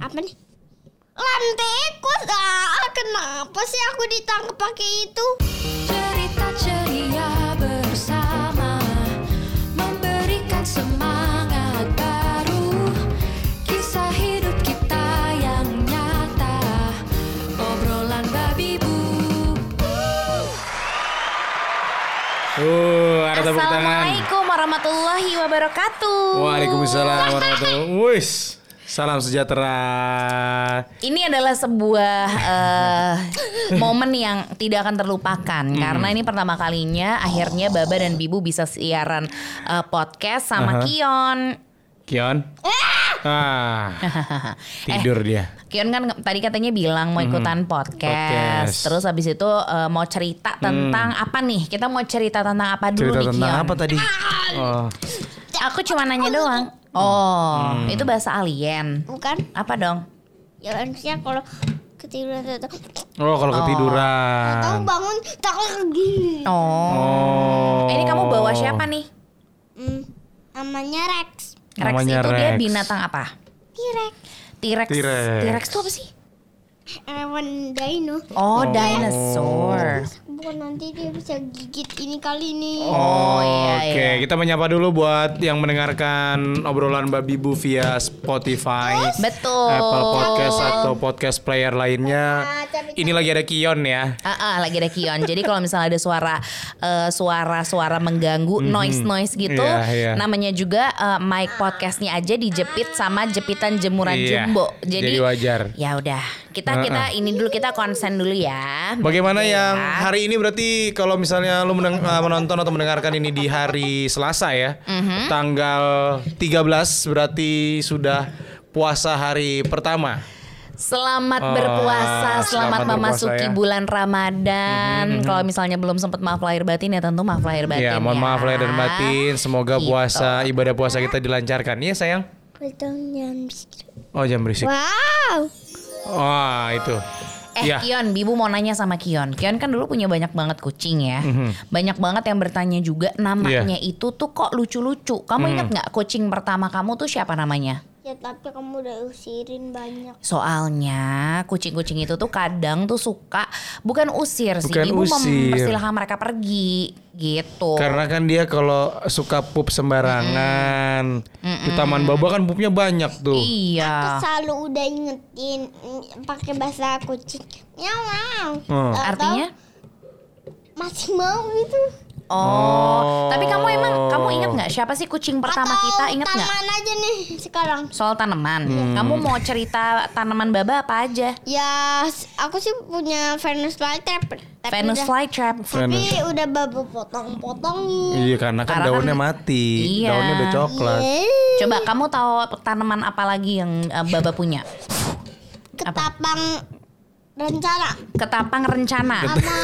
apa nih? Lantikus ah, kenapa sih aku ditangkap pakai itu? Cerita ceria bersama Memberikan semangat baru Kisah hidup kita yang nyata Obrolan babi bu Uh, ada tepuk tangan. Assalamualaikum warahmatullahi wabarakatuh. Waalaikumsalam warahmatullahi Wis, salam sejahtera. Ini adalah sebuah eh, momen yang tidak akan terlupakan karena ini pertama kalinya akhirnya Baba dan Bibu bisa siaran eh, podcast sama Aha. Kion. Kion. Ah, tidur dia. Kion kan tadi katanya bilang mau ikutan podcast. Podcast. Terus habis itu eh, mau cerita tentang apa nih? Kita mau cerita tentang apa dulu Cerita nih tentang Kion? apa tadi? Oh, Aku cuma nanya doang. Oh, itu bahasa alien. Bukan? Apa dong? Ya harusnya kalau ketiduran atau oh kalau ketiduran. tahu bangun takut gini. Oh. Oh. Ini kamu bawa siapa nih? Hmm, namanya Rex. Rex Namanya itu dia Rex. binatang apa? T-Rex. T-Rex. T-Rex itu apa sih? Hewan dino. Oh, dinosaur. Bukan nanti dia bisa gigit ini kali ini. Oh, iya Oke, iya. kita menyapa dulu buat yang mendengarkan obrolan Babi Bu via Spotify, Betul. Apple Podcast atau podcast player lainnya. Ini lagi ada Kion ya. Ah, ah, lagi ada Kion. Jadi kalau misalnya ada suara eh, suara-suara mengganggu, noise-noise gitu, Iya, iya. namanya juga eh, mic podcastnya aja dijepit sama jepitan jemuran Iya, jumbo. jadi wajar. Ya udah, kita kita ini dulu kita konsen dulu ya. Bagaimana Ya. yang hari ini berarti kalau misalnya lu meneng- uh, menonton atau mendengarkan ini di hari Selasa ya, Mhm. tanggal 13 berarti sudah puasa hari pertama. Selamat Ah, berpuasa, selamat, selamat berpuasa memasuki ya. Mhm, bulan Ramadan. Kalau misalnya belum sempat maaf lahir batin ya tentu maaf lahir batin. ya, mohon maaf lahir dan batin. Semoga Gitu. puasa ibadah puasa kita dilancarkan. Iya sayang. Oh jam berisik. Wow. Wah itu. Eh Iya. Kion, Bibu mau nanya sama Kion. Kion kan dulu punya banyak banget kucing ya. Mhm. Banyak banget yang bertanya juga namanya Iya. itu tuh kok lucu-lucu. Kamu ingat nggak kucing pertama kamu tuh siapa namanya? Ya tapi kamu udah usirin banyak. Soalnya kucing-kucing itu tuh kadang tuh suka bukan usir sih, Bukan ibu usir. mempersilahkan mereka pergi gitu. Karena kan dia kalau suka pup sembarangan di taman baba kan pupnya banyak tuh. Iya. Selalu udah ingetin mm, pakai bahasa kucing. Miau miau. Hmm. Artinya? masih mau gitu. Oh, Oh. tapi kamu emang kamu ingat nggak siapa sih kucing pertama Atau kita ingat nggak? Taman aja nih sekarang. Soal tanaman. Hmm. Kamu mau cerita tanaman baba apa aja? Ya, aku sih punya Venus flytrap. Tapi Venus udah, flytrap. Tapi udah babu potong-potongin. Iya karena kan Karena daunnya kan- mati, Iya. daunnya udah coklat. Yeay. Coba kamu tahu tanaman apa lagi yang eh, baba punya? Ketapang rencana. Ketapang rencana. Sama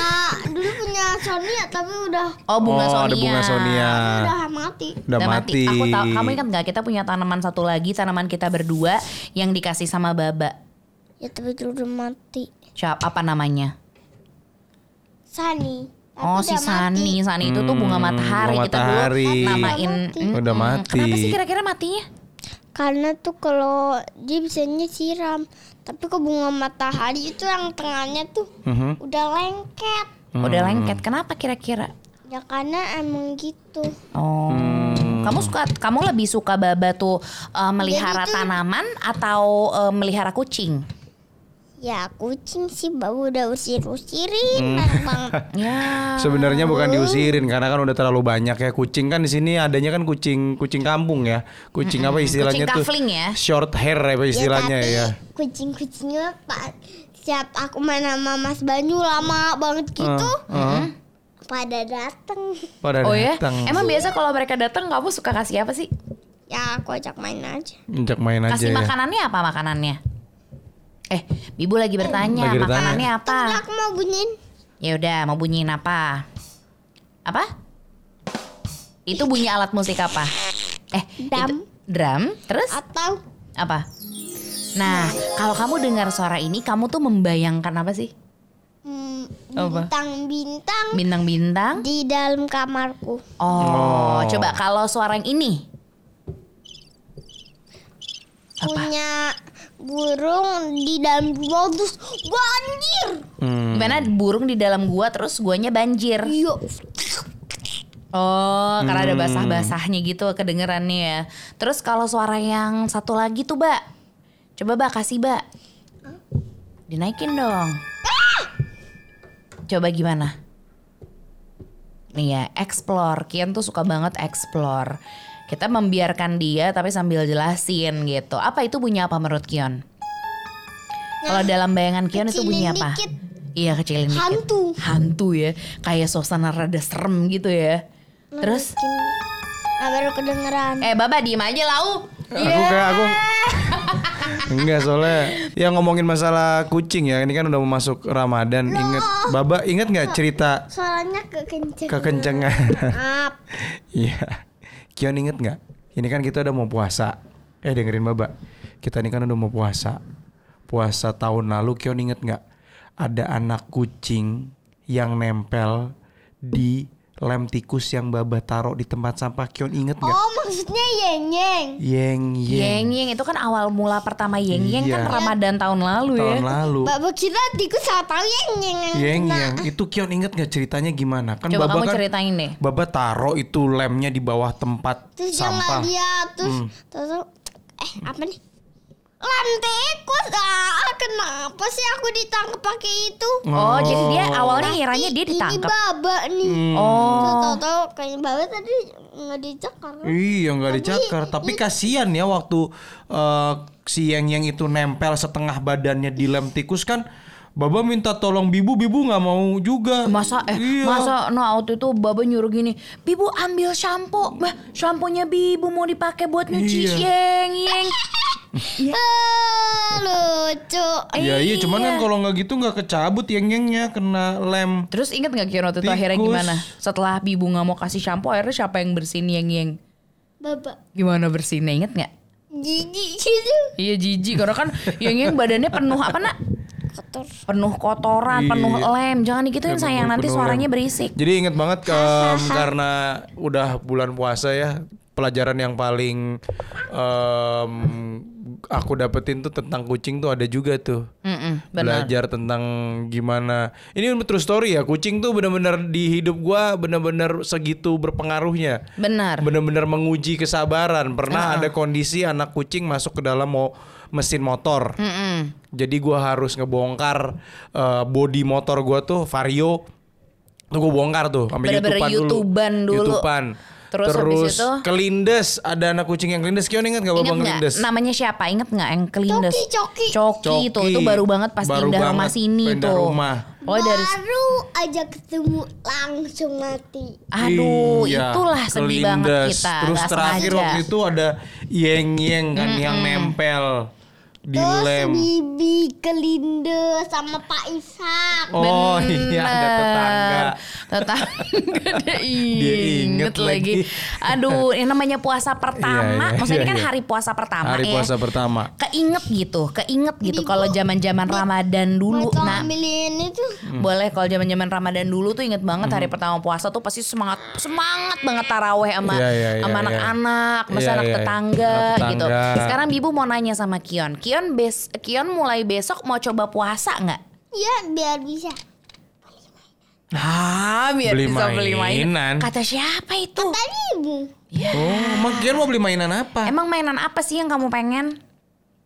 dulu punya Sonia tapi udah Oh bunga oh, sonia. ada bunga Sonia. udah mati. Udah, mati. Aku tahu. Kamu ingat nggak kita punya tanaman satu lagi tanaman kita berdua yang dikasih sama baba. Ya tapi itu udah mati. Siapa apa namanya? Sani. Tapi Oh si udah mati. Sani, Sani itu tuh bunga Hmm, matahari bunga kita dulu matahari. namain. Mati. Udah mm. mati. Kenapa sih kira-kira matinya? Karena tuh kalau dia bisanya siram. Tapi kok bunga matahari itu yang tengahnya tuh Mhm. udah lengket. Udah lengket. Kenapa kira-kira? Ya karena emang gitu. Oh, Hmm. kamu suka, kamu lebih suka baba tuh uh, melihara Jadi tuh- tanaman atau uh, melihara kucing? Ya kucing sih baru udah usir-usirin banget. Ya. Sebenarnya bukan diusirin karena kan udah terlalu banyak ya kucing kan di sini adanya kan kucing kucing kampung ya. Kucing apa istilahnya Kucing tuh? ya? Short hair apa istilahnya ya, ya. kucing-kucingnya pak siap aku main sama Mas Banyu lama banget gitu Heeh. pada dateng Pada Oh ya? datang. Emang biasa kalau mereka datang kamu suka kasih apa sih? ya aku ajak main aja Ajak main aja Kasih ya. makanannya apa makanannya? Eh, Bibu lagi bertanya, Lagi bertanya. makanannya apa? Aku mau bunyiin Ya udah, mau bunyiin apa? Apa? Itu bunyi alat musik apa? Eh, Drum. itu- drum. Terus atau apa? Nah, kalau kamu dengar suara ini, kamu tuh membayangkan apa sih? hmm, bintang-bintang Bintang-bintang? di dalam kamarku Oh, coba kalau suara yang ini. Apa? punya burung di dalam gua terus banjir. Hmm. Gimana burung di dalam gua terus guanya banjir. Iya. Oh, karena ada Hmm. basah-basahnya gitu kedengerannya ya. Terus kalau suara yang satu lagi tuh, Mbak. Coba, Mbak, kasih, Mbak. Dinaikin dong. Coba gimana? Nih ya, explore. Kian tuh suka banget explore. Kita membiarkan dia tapi sambil jelasin gitu. Apa itu bunyi apa menurut Kion? Kalau dalam bayangan Kion itu bunyi apa? dikit. Iya kecilin dikit. Hantu. Hantu ya. Kayak suasana rada serem gitu ya. Terus? Nah, baru kedengeran. Eh Baba diem aja lau. Aku kayak aku Enggak soalnya ya ngomongin masalah kucing ya ini kan udah mau masuk Ramadan inget Baba inget nggak cerita kekenceng. kekencengan Maaf. Iya Kion inget nggak? Ini kan kita udah mau puasa. Eh dengerin Baba kita ini kan udah mau puasa. Puasa tahun lalu Kion inget nggak? Ada anak kucing yang nempel di lem tikus yang Baba taruh di tempat sampah Kion inget nggak Oh, maksudnya yeng-yeng. Yeng Yeng Yeng Yeng itu kan awal mula pertama Yeng Yeng Iya. kan Ramadan tahun lalu tahun ya. lalu Bapak kita tikus tahu yeng-yeng. yang Yeng kena. Yeng itu Kion inget nggak ceritanya gimana kan Coba Baba kamu kan ceritain deh. Baba taruh itu lemnya di bawah tempat Terus dia sampah lihat terus Hmm. terus eh apa nih? Lem tikus ah kenapa sih aku ditangkap pakai itu? Oh, jadi dia awalnya Pasti ngiranya dia Ini ditangkap. baba nih. Hmm. Oh. Tahu-tahu kayak baba tadi nggak dicakar. Iya nggak dicakar, tapi kasihan ya waktu eh, si Yeng Yeng itu nempel setengah badannya di lem tikus kan. Baba minta tolong Bibu, Bibu nggak mau juga. Masa eh Iya. masa no waktu itu Baba nyuruh gini, "Bibu ambil sampo." Bah, samponya Bibu mau dipakai buat nyuci Iya. Yeng Yeng. Ah, lucu. Ya iya, cuman kan Iya. kalau nggak gitu nggak kecabut Yeng Yengnya kena lem. Terus inget gak Kion waktu itu akhirnya gimana? Setelah Bibu nggak mau kasih shampoo, akhirnya siapa yang bersihin Yeng Yeng? Baba. Gimana bersihinnya inget nggak? Jijik gitu. Iya jijik karena kan Yeng Yeng badannya penuh apa nak? Kotor. Penuh kotoran, Iya. penuh lem. Jangan digituin Lem, sayang nanti suaranya lem. berisik. Jadi inget banget em, karena udah bulan puasa ya pelajaran yang paling em, aku dapetin tuh tentang kucing tuh ada juga tuh. Mm-mm, benar. Belajar tentang gimana. Ini true story ya. Kucing tuh bener-bener di hidup gua bener-bener segitu berpengaruhnya. Benar. Bener-bener menguji kesabaran. Pernah ada kondisi anak kucing masuk ke dalam mo mesin motor. Mm-mm. Jadi gua harus ngebongkar eh, body motor gua tuh Vario. Tuh gua bongkar tuh sampai YouTubean dulu. YouTubean Terus habis itu? kelindes, ada anak kucing yang kelindes. Kion ingat gak babang kelindes? namanya siapa? Ingat nggak yang kelindes? Coki, Coki. Coki, tuh itu baru banget pas Baru pindah rumah banget sini pindah tuh. rumah. Oh dari Baru aja ketemu langsung mati. aduh Iya, itulah sedih banget kelindes. kita. Terus terakhir sengaja. waktu itu ada yeng-yeng kan yang nempel di Terus lem. Bibi kelinde sama Pak Ishak. Oh iya ada tetangga. Tetangga dia Dia inget lagi. lagi. Aduh, ini namanya puasa pertama. Iya, iya, Maksudnya ini iya, kan iya. hari puasa pertama Hari ya. puasa pertama. Keinget gitu, keinget gitu kalau zaman-zaman Ramadan dulu. Nah, ngambilin itu. Hmm. boleh kalau zaman-zaman Ramadan dulu tuh inget banget hari pertama puasa tuh pasti semangat semangat banget taraweh sama Iya, iya, iya, sama iya. anak-anak, sama Iya, anak iya, tetangga, anak gitu. tetangga. Sekarang Bibu mau nanya sama Kion. Kion bes Kion mulai besok mau coba puasa nggak? Ya biar bisa. Ah, biar Beli bisa beli mainan. mainan. Kata siapa itu? Tadi ibu. Oh, emang mau beli mainan apa? Emang mainan apa sih yang kamu pengen?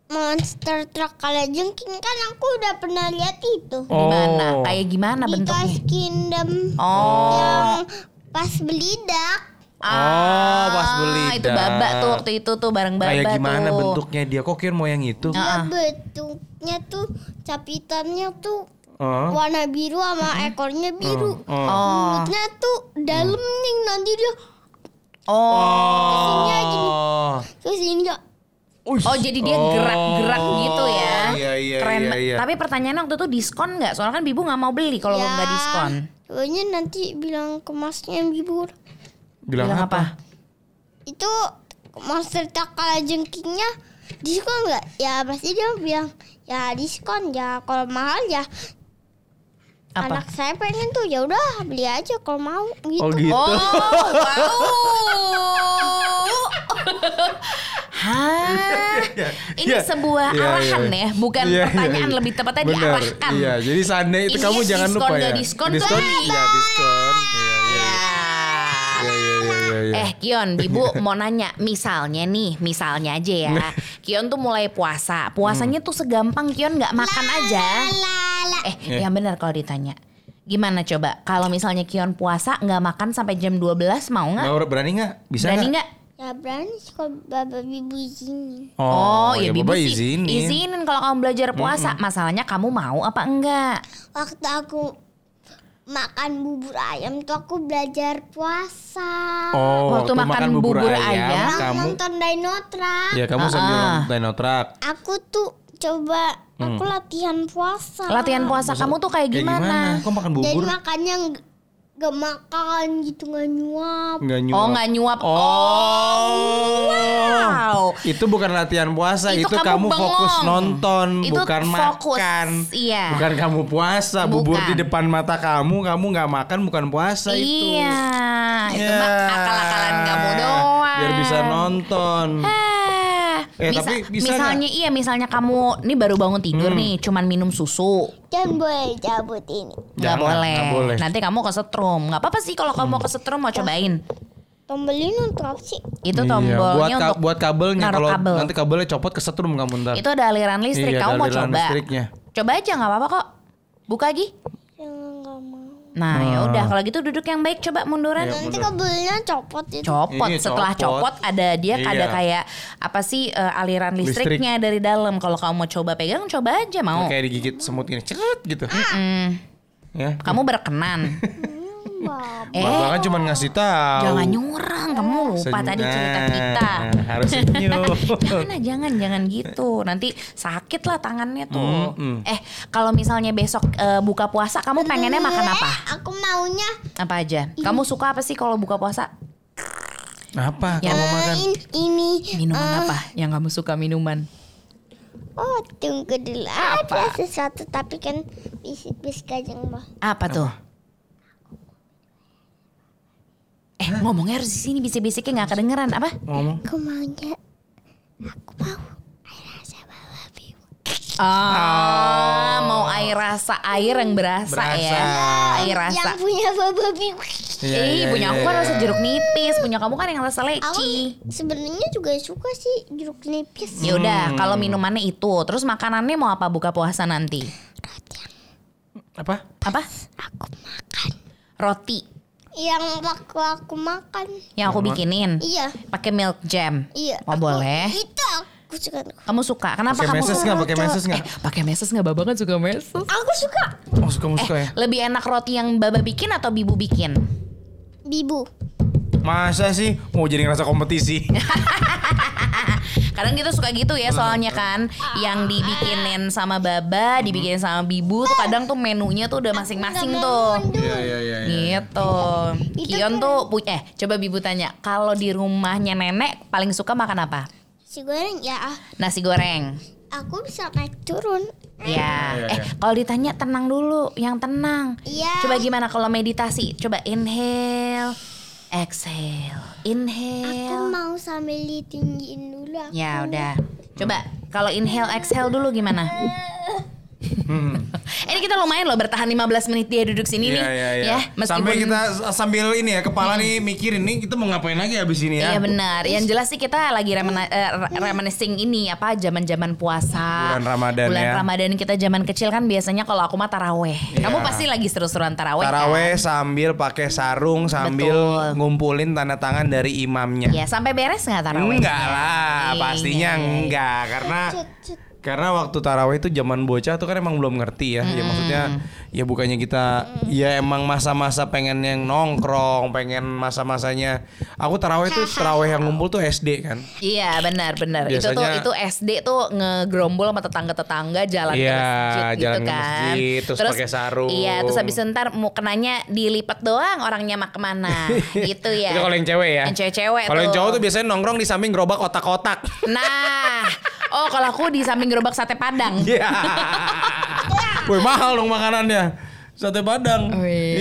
Monster truck kala jengking kan aku udah pernah lihat itu. Gimana? Oh. Kayak gimana Di bentuknya? Toys Kingdom Oh. yang pas belidak. Oh, pas beli Ah, Itu baba tuh waktu itu tuh bareng baba Kayak gimana tuh. bentuknya dia? Kok Kion mau yang itu? Dia bentuknya tuh capitannya tuh Oh. warna biru sama ekornya biru. Oh. Oh. Mulutnya tuh dalam nih nanti dia Oh. Oh. terus ini dia Oh jadi dia Oh. gerak-gerak gitu ya. Iya, iya, Keren. iya, iya. Tapi pertanyaannya waktu itu diskon nggak? Soalnya kan Bibu nggak mau beli kalau ya, nggak diskon. Pokoknya nanti bilang ke masnya yang bibur. Bilang, apa? Itu monster kala jengkingnya diskon nggak? Ya pasti dia bilang ya diskon ya kalau mahal ya Apa? anak saya pengen tuh ya udah beli aja kalau mau gitu. Oh gitu. Oh, wow. Hah? Ini Iya. sebuah Iya, arahan iya. ya, bukan Iya, iya, pertanyaan iya. lebih tepatnya Benar. diarahkan. Iya, jadi seandainya itu Ini kamu jangan diskon, lupa ya. diskon, diskon, iya diskon. Iya, iya. Iya, iya, iya, iya, iya. Eh Kion, Bibu mau nanya, misalnya nih, misalnya aja ya, Kion tuh mulai puasa, puasanya Hmm. tuh segampang Kion nggak makan aja. Lala. Eh, Iya. yang benar kalau ditanya. Gimana coba? Kalau misalnya Kion puasa nggak makan sampai jam 12 mau nggak? Mau berani nggak? Bisa Berani nggak? Ya berani suka baba bibu izinin. Oh, ya, Bibu Baba sih izinin. izinin kalau kamu belajar puasa. Masalahnya kamu mau apa enggak? Waktu aku makan bubur ayam tuh aku belajar puasa. Oh, Waktu makan bubur ayam, Nah, kamu nonton Dinotra. ya kamu sambil Ah. nonton Dinotrak. Aku tuh coba aku latihan puasa. Latihan puasa kamu tuh kayak Kayak gimana? Kok makan Jadi bubur? makannya nggak- nggak makan gitu nggak nyuap. Nggak nyuap. Oh, nggak nyuap. Oh. Wow. Itu bukan latihan puasa, itu, Itu kamu, kamu fokus nonton, Itu bukan fokus, makan. iya. Bukan kamu puasa, bubur Bukan. di depan mata kamu, kamu nggak makan bukan puasa itu. Iya, itu Ya. mah akal-akalan kamu doang. Biar bisa nonton. Eh, Eh, misa- tapi bisa misalnya iya misalnya kamu nih baru bangun tidur Hmm. nih cuman minum susu Jangan boleh cabut ini. nggak Jangan, boleh. nggak boleh. nanti kamu kesetrum nggak apa-apa sih kalau kamu kesetrum mau cobain Tombol ini untuk apa sih? itu Iya, buat, tombolnya ka- untuk buat kabelnya kalau kabel. nanti kabelnya copot kesetrum kamu ntar. itu ada aliran listrik Iya, kamu ada mau aliran coba listriknya. coba aja nggak apa-apa kok buka lagi mau. nah ya udah kalau gitu duduk yang baik coba munduran Iya, Nanti kabelnya copot itu. copot Iya, setelah copot. copot ada dia Iya. ada kayak apa sih eh, aliran Listrik. listriknya dari dalam kalau kamu mau coba pegang coba aja mau Kayak digigit semut gini, ceret gitu. Mm. Ya. kamu berkenan Eh Bapak kan cuma ngasih tahu. jangan nyurang kamu lupa Sen- tadi cerita kita Harus senyum. jangan jangan jangan gitu nanti sakit lah tangannya tuh Mm-mm. eh kalau misalnya besok eh, buka puasa kamu pengennya makan apa Aku maunya apa aja kamu suka apa sih kalau buka puasa Apa Ya. kamu makan? in- ini. minuman apa yang kamu suka minuman Oh tunggu dulu. Ada sesuatu tapi kan bisik-bisik aja mbak. apa tuh eh ngomongnya harus di sini bisik-bisiknya nggak kedengeran apa Ngomong. Aku maunya. Aku mau. air rasa baba bibu. Ah, mau air rasa air yang berasa, Berasa. ya. Air rasa. Yang punya baba bibu. Iya, Ih, iya, punya iya, aku kan iya. rasa jeruk nipis, punya kamu kan yang rasa Aku leci. sebenarnya juga suka sih jeruk nipis. Ya udah, Hmm. kalau minumannya itu, terus makanannya mau apa buka puasa nanti? Apa? Apa? Aku makan. Roti Yang waktu aku makan. yang aku bikinin. Iya. Pakai milk jam. Iya. Oh, aku- boleh. Itu aku suka. Kamu suka? Kenapa Pakai kamu meses nggak? Pakai meses nggak? Eh, pakai meses nggak? Baba kan suka meses. Aku suka. Oh suka Eh, suka ya? lebih enak roti yang Baba bikin atau Bibu bikin? Bibu. Masa sih mau jadi ngerasa kompetisi? Kadang kita suka gitu ya soalnya kan yang dibikinin sama Baba, dibikinin sama Bibu tuh kadang tuh menunya tuh udah masing-masing tuh. Iya iya iya. Gitu. Kion tuh punya eh coba Bibu tanya, kalau di rumahnya nenek paling suka makan apa? Si goreng ya. Nasi goreng. Aku bisa naik turun. Ya, Iya, eh iya. kalau ditanya tenang dulu, yang tenang. Iya. Coba gimana kalau meditasi? Coba inhale, exhale, Aku inhale. mau sambil ditinggiin dulu. aku. Ya udah. Coba kalau inhale exhale dulu gimana? Ini kita lumayan loh bertahan 15 menit dia duduk sini nih. Iya iya iya. Ya, meskipun Sampai kita sambil ini ya kepala nih mikirin nih kita mau ngapain lagi abis ini ya? Iya benar. Yang jelas sih kita lagi remena, eh, re- reminiscing ini apa zaman-zaman puasa. Bulan Ramadan Bulan ya. Ramadan kita zaman kecil kan biasanya kalau aku mah taraweh. Kamu Iya. pasti lagi seru-seruan taraweh. kan? Taraweh sambil pakai sarung sambil Betul. ngumpulin tanda tangan dari imamnya. Ya sampai beres nggak taraweh? Enggak lah, Iya, pastinya iya, iya. enggak karena. Karena waktu taraweh itu zaman bocah tuh kan emang belum ngerti ya. Ya maksudnya ya bukannya kita ya emang masa-masa pengen yang nongkrong, pengen masa-masanya. Aku taraweh tuh taraweh yang ngumpul tuh SD kan. Iya benar benar. Itu tuh Biasanya- itu SD tuh ngegrombol sama tetangga-tetangga jalan Iya, ke masjid jalan gitu ke kan. masjid, terus pakai sarung. Iya, terus habis itu ntar mau kenanya dilipat doang orangnya mah ke mana gitu ya. Itu kalau yang cewek ya. Yang cewek-cewek Kalau yang cowok tuh biasanya nongkrong di samping gerobak kotak-kotak. Nah, oh kalau aku di samping gerobak sate padang. Iya. Wih mahal dong makanannya. Sate Padang. Oh, iya.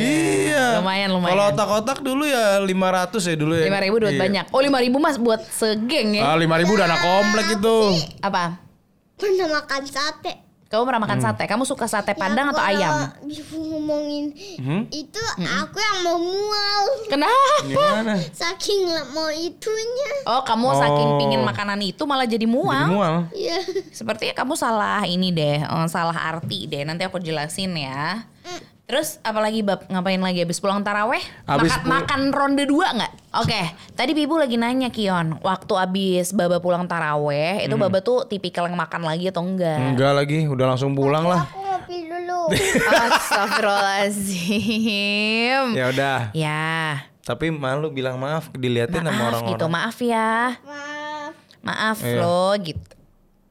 Iya. Lumayan, lumayan. Kalau otak-otak dulu ya 500 ya dulu ya. Lima ribu duit Iya. banyak. Oh lima ribu mas buat segeng ya? Ah, 5000 udah anak komplek itu. Apa? Pernah makan sate. Kamu pernah Hmm. makan sate? Kamu suka sate padang Ya, atau kalau ayam? Bisa ngomongin Hmm? itu aku yang mau mual. Kenapa? Gimana? Saking nggak mau itunya. Oh kamu saking Oh. pingin makanan itu malah jadi Jadi mual. mual. Iya. Sepertinya kamu salah ini deh, eh, salah arti deh. Nanti aku jelasin ya. Terus apalagi bab ngapain lagi habis pulang taraweh? Habis makan, pul- makan ronde dua nggak? Oke, tadi Bibu lagi nanya Kion, waktu abis Baba pulang taraweh, Hmm. itu Baba tuh tipikal yang makan lagi atau enggak? Enggak lagi, udah langsung pulang lah. Aku ngopi dulu. Astagfirullahaladzim. Ya udah. Ya, Tapi malu bilang maaf diliatin sama maaf orang-orang. gitu, maaf ya. Maaf. Maaf Iya. loh gitu.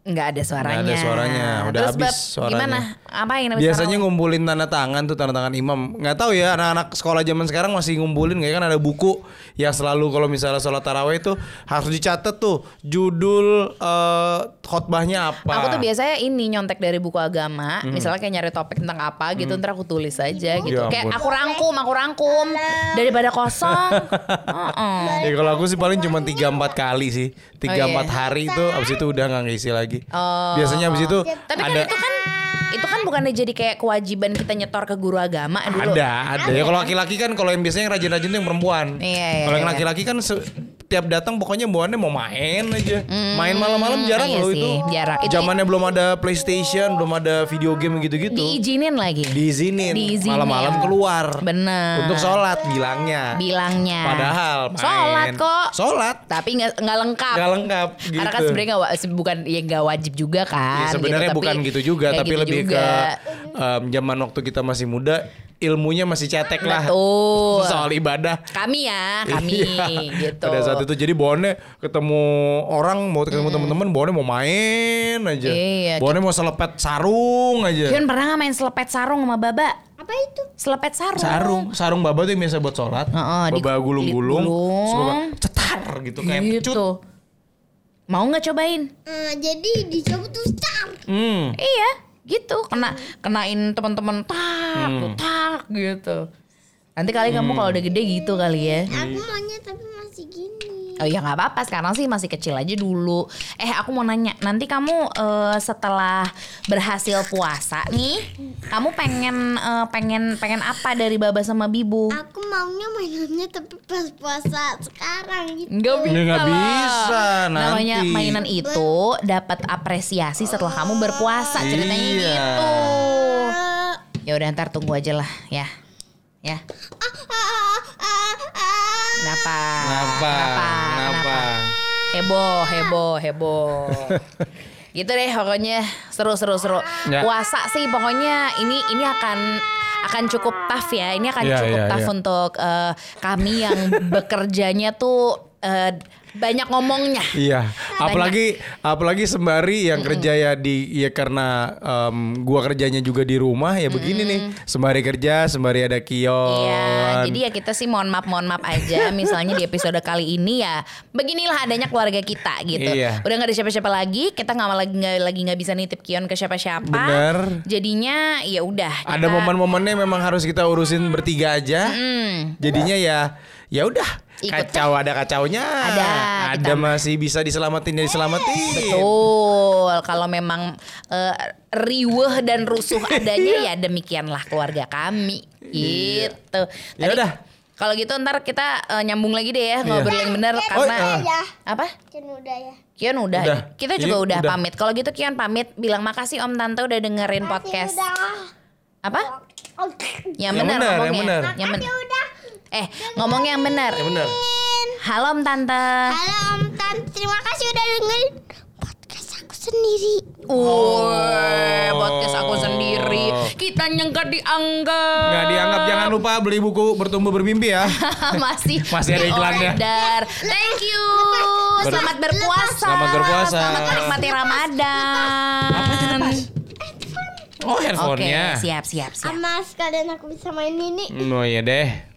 Nggak ada suaranya. ada suaranya, udah Terus, habis Bab, suaranya. Gimana? Apain habis Biasanya taraweh? ngumpulin tanda tangan tuh tanda tangan imam. Nggak tahu ya anak-anak sekolah zaman sekarang masih ngumpulin nggak ya? kan ada buku yang selalu kalau misalnya sholat taraweh itu harus dicatat tuh judul eh, khotbahnya apa. Aku tuh biasanya ini nyontek dari buku agama, misalnya kayak nyari topik tentang apa gitu, ntar aku tulis aja gitu. Ya kayak aku rangkum, aku rangkum daripada kosong. Heeh. Ya kalau aku sih paling cuma 3-4 kali sih. 3-4 Oh, iya. hari itu abis itu udah nggak ngisi lagi. Oh. Biasanya abis itu Tapi kan ada itu kan itu kan bukannya jadi kayak kewajiban kita nyetor ke guru agama dulu. ada ada ya kalau laki-laki kan kalau yang biasanya yang rajin-rajin tuh yang perempuan. Iya, iya, kalau yang iya. laki-laki kan se- tiap datang pokoknya bawaannya mau main aja. main malam-malam jarang iya loh sih, itu. jarang. Itu- Zamannya belum ada PlayStation, belum ada video game gitu-gitu. Diizinin lagi. Diizinin. Diizinin. Malam-malam keluar. Bener. Untuk sholat bilangnya. Bilangnya. Padahal main. Sholat kok. Sholat. Tapi nggak nggak lengkap. Nggak lengkap gitu. Karena kan sebenarnya nggak wa- bukan ya nggak wajib juga kan. Ya, sebenarnya gitu, bukan tapi gitu juga, tapi gitu lebih juga. ke em, zaman waktu kita masih muda, ilmunya masih cetek lah. Betul. Soal ibadah. Kami ya, kami Iya. gitu. Pada saat itu jadi bawaannya ketemu orang mau ketemu teman-teman bawaannya mau main aja. Iya. Bawaannya mau selepet sarung aja. Kion pernah nggak main selepet sarung sama Baba? Apa itu? Selepet sarung. Sarung, sarung baba tuh yang biasa buat sholat. Heeh, di- baba gulung-gulung, cetar gitu kayak pecut. Gitu. Mau nggak cobain? Eh, jadi dicabut tuh tar. Hmm. Iya, gitu. Kena kenain teman-teman tak, Hmm. tak gitu. Nanti kali kamu kalau udah gede gitu kali ya. Aku maunya tapi masih gini. Oh ya nggak apa-apa sekarang sih masih kecil aja dulu. Eh aku mau nanya, nanti kamu eh, setelah berhasil puasa nih, kamu pengen eh, pengen pengen apa dari Baba sama Bibu? Aku maunya mainannya tapi pas puasa sekarang gitu. Nggak Ya nggak lah. bisa Namanya nanti. mainan itu dapat apresiasi setelah kamu berpuasa ceritanya Iya. gitu. Ya udah ntar tunggu aja lah ya. Ya. Kenapa? Kenapa? Kenapa? Heboh, heboh, heboh. gitu deh pokoknya seru seru seru. Ya. Puasa sih pokoknya ini ini akan akan cukup tough ya. Ini akan Iya, cukup iya, tough iya. untuk eh, kami yang bekerjanya tuh eh, banyak ngomongnya. Iya, apalagi apalagi sembari yang kerja ya di ya karena em, gua kerjanya juga di rumah ya begini nih. Sembari kerja, sembari ada kion. Iya, jadi ya kita sih mohon maaf mohon maaf aja. Misalnya di episode kali ini ya beginilah adanya keluarga kita gitu. Iya. Udah nggak ada siapa-siapa lagi, kita nggak lagi nggak lagi nggak bisa nitip Kion ke siapa-siapa. Bener. Jadinya ya udah. ada momen-momennya memang harus kita urusin bertiga aja. Hmm. Jadinya ya ya udah Ikut kacau ada kacaunya. Ada, Ada kita- masih bisa diselamatin ya diselamatin. Betul. Kalau memang eh, riweh dan rusuh adanya ya demikianlah keluarga kami. Gitu. Ya udah. Kalau gitu ntar kita eh, nyambung lagi deh ya ngobrol yang bener karena ya. apa? Kan udah ya. Kion udah. Udah. Kita Ini juga udah, udah. pamit. Kalau gitu Kion pamit bilang makasih Om Tante udah dengerin podcast. Udah. Apa? Oke. Yang, Yang benar benar, yang ngomongnya. benar. Yang ben- Makasih udah. Eh, ngomongnya yang benar. Ya benar. Halo Om Tante. Halo Om Tan, terima kasih udah dengerin podcast aku sendiri. Woi, podcast aku sendiri. Kita nyangka dianggap. Nggak dianggap jangan lupa beli buku bertumbuh bermimpi ya. masih Masih ada iklannya. order. Thank you. Selamat berpuasa. Selamat berpuasa. Selamat menikmati Ramadan. Oh Oke, handphonenya. siap siap siap. Sama sekalian aku bisa main ini. Oh iya deh.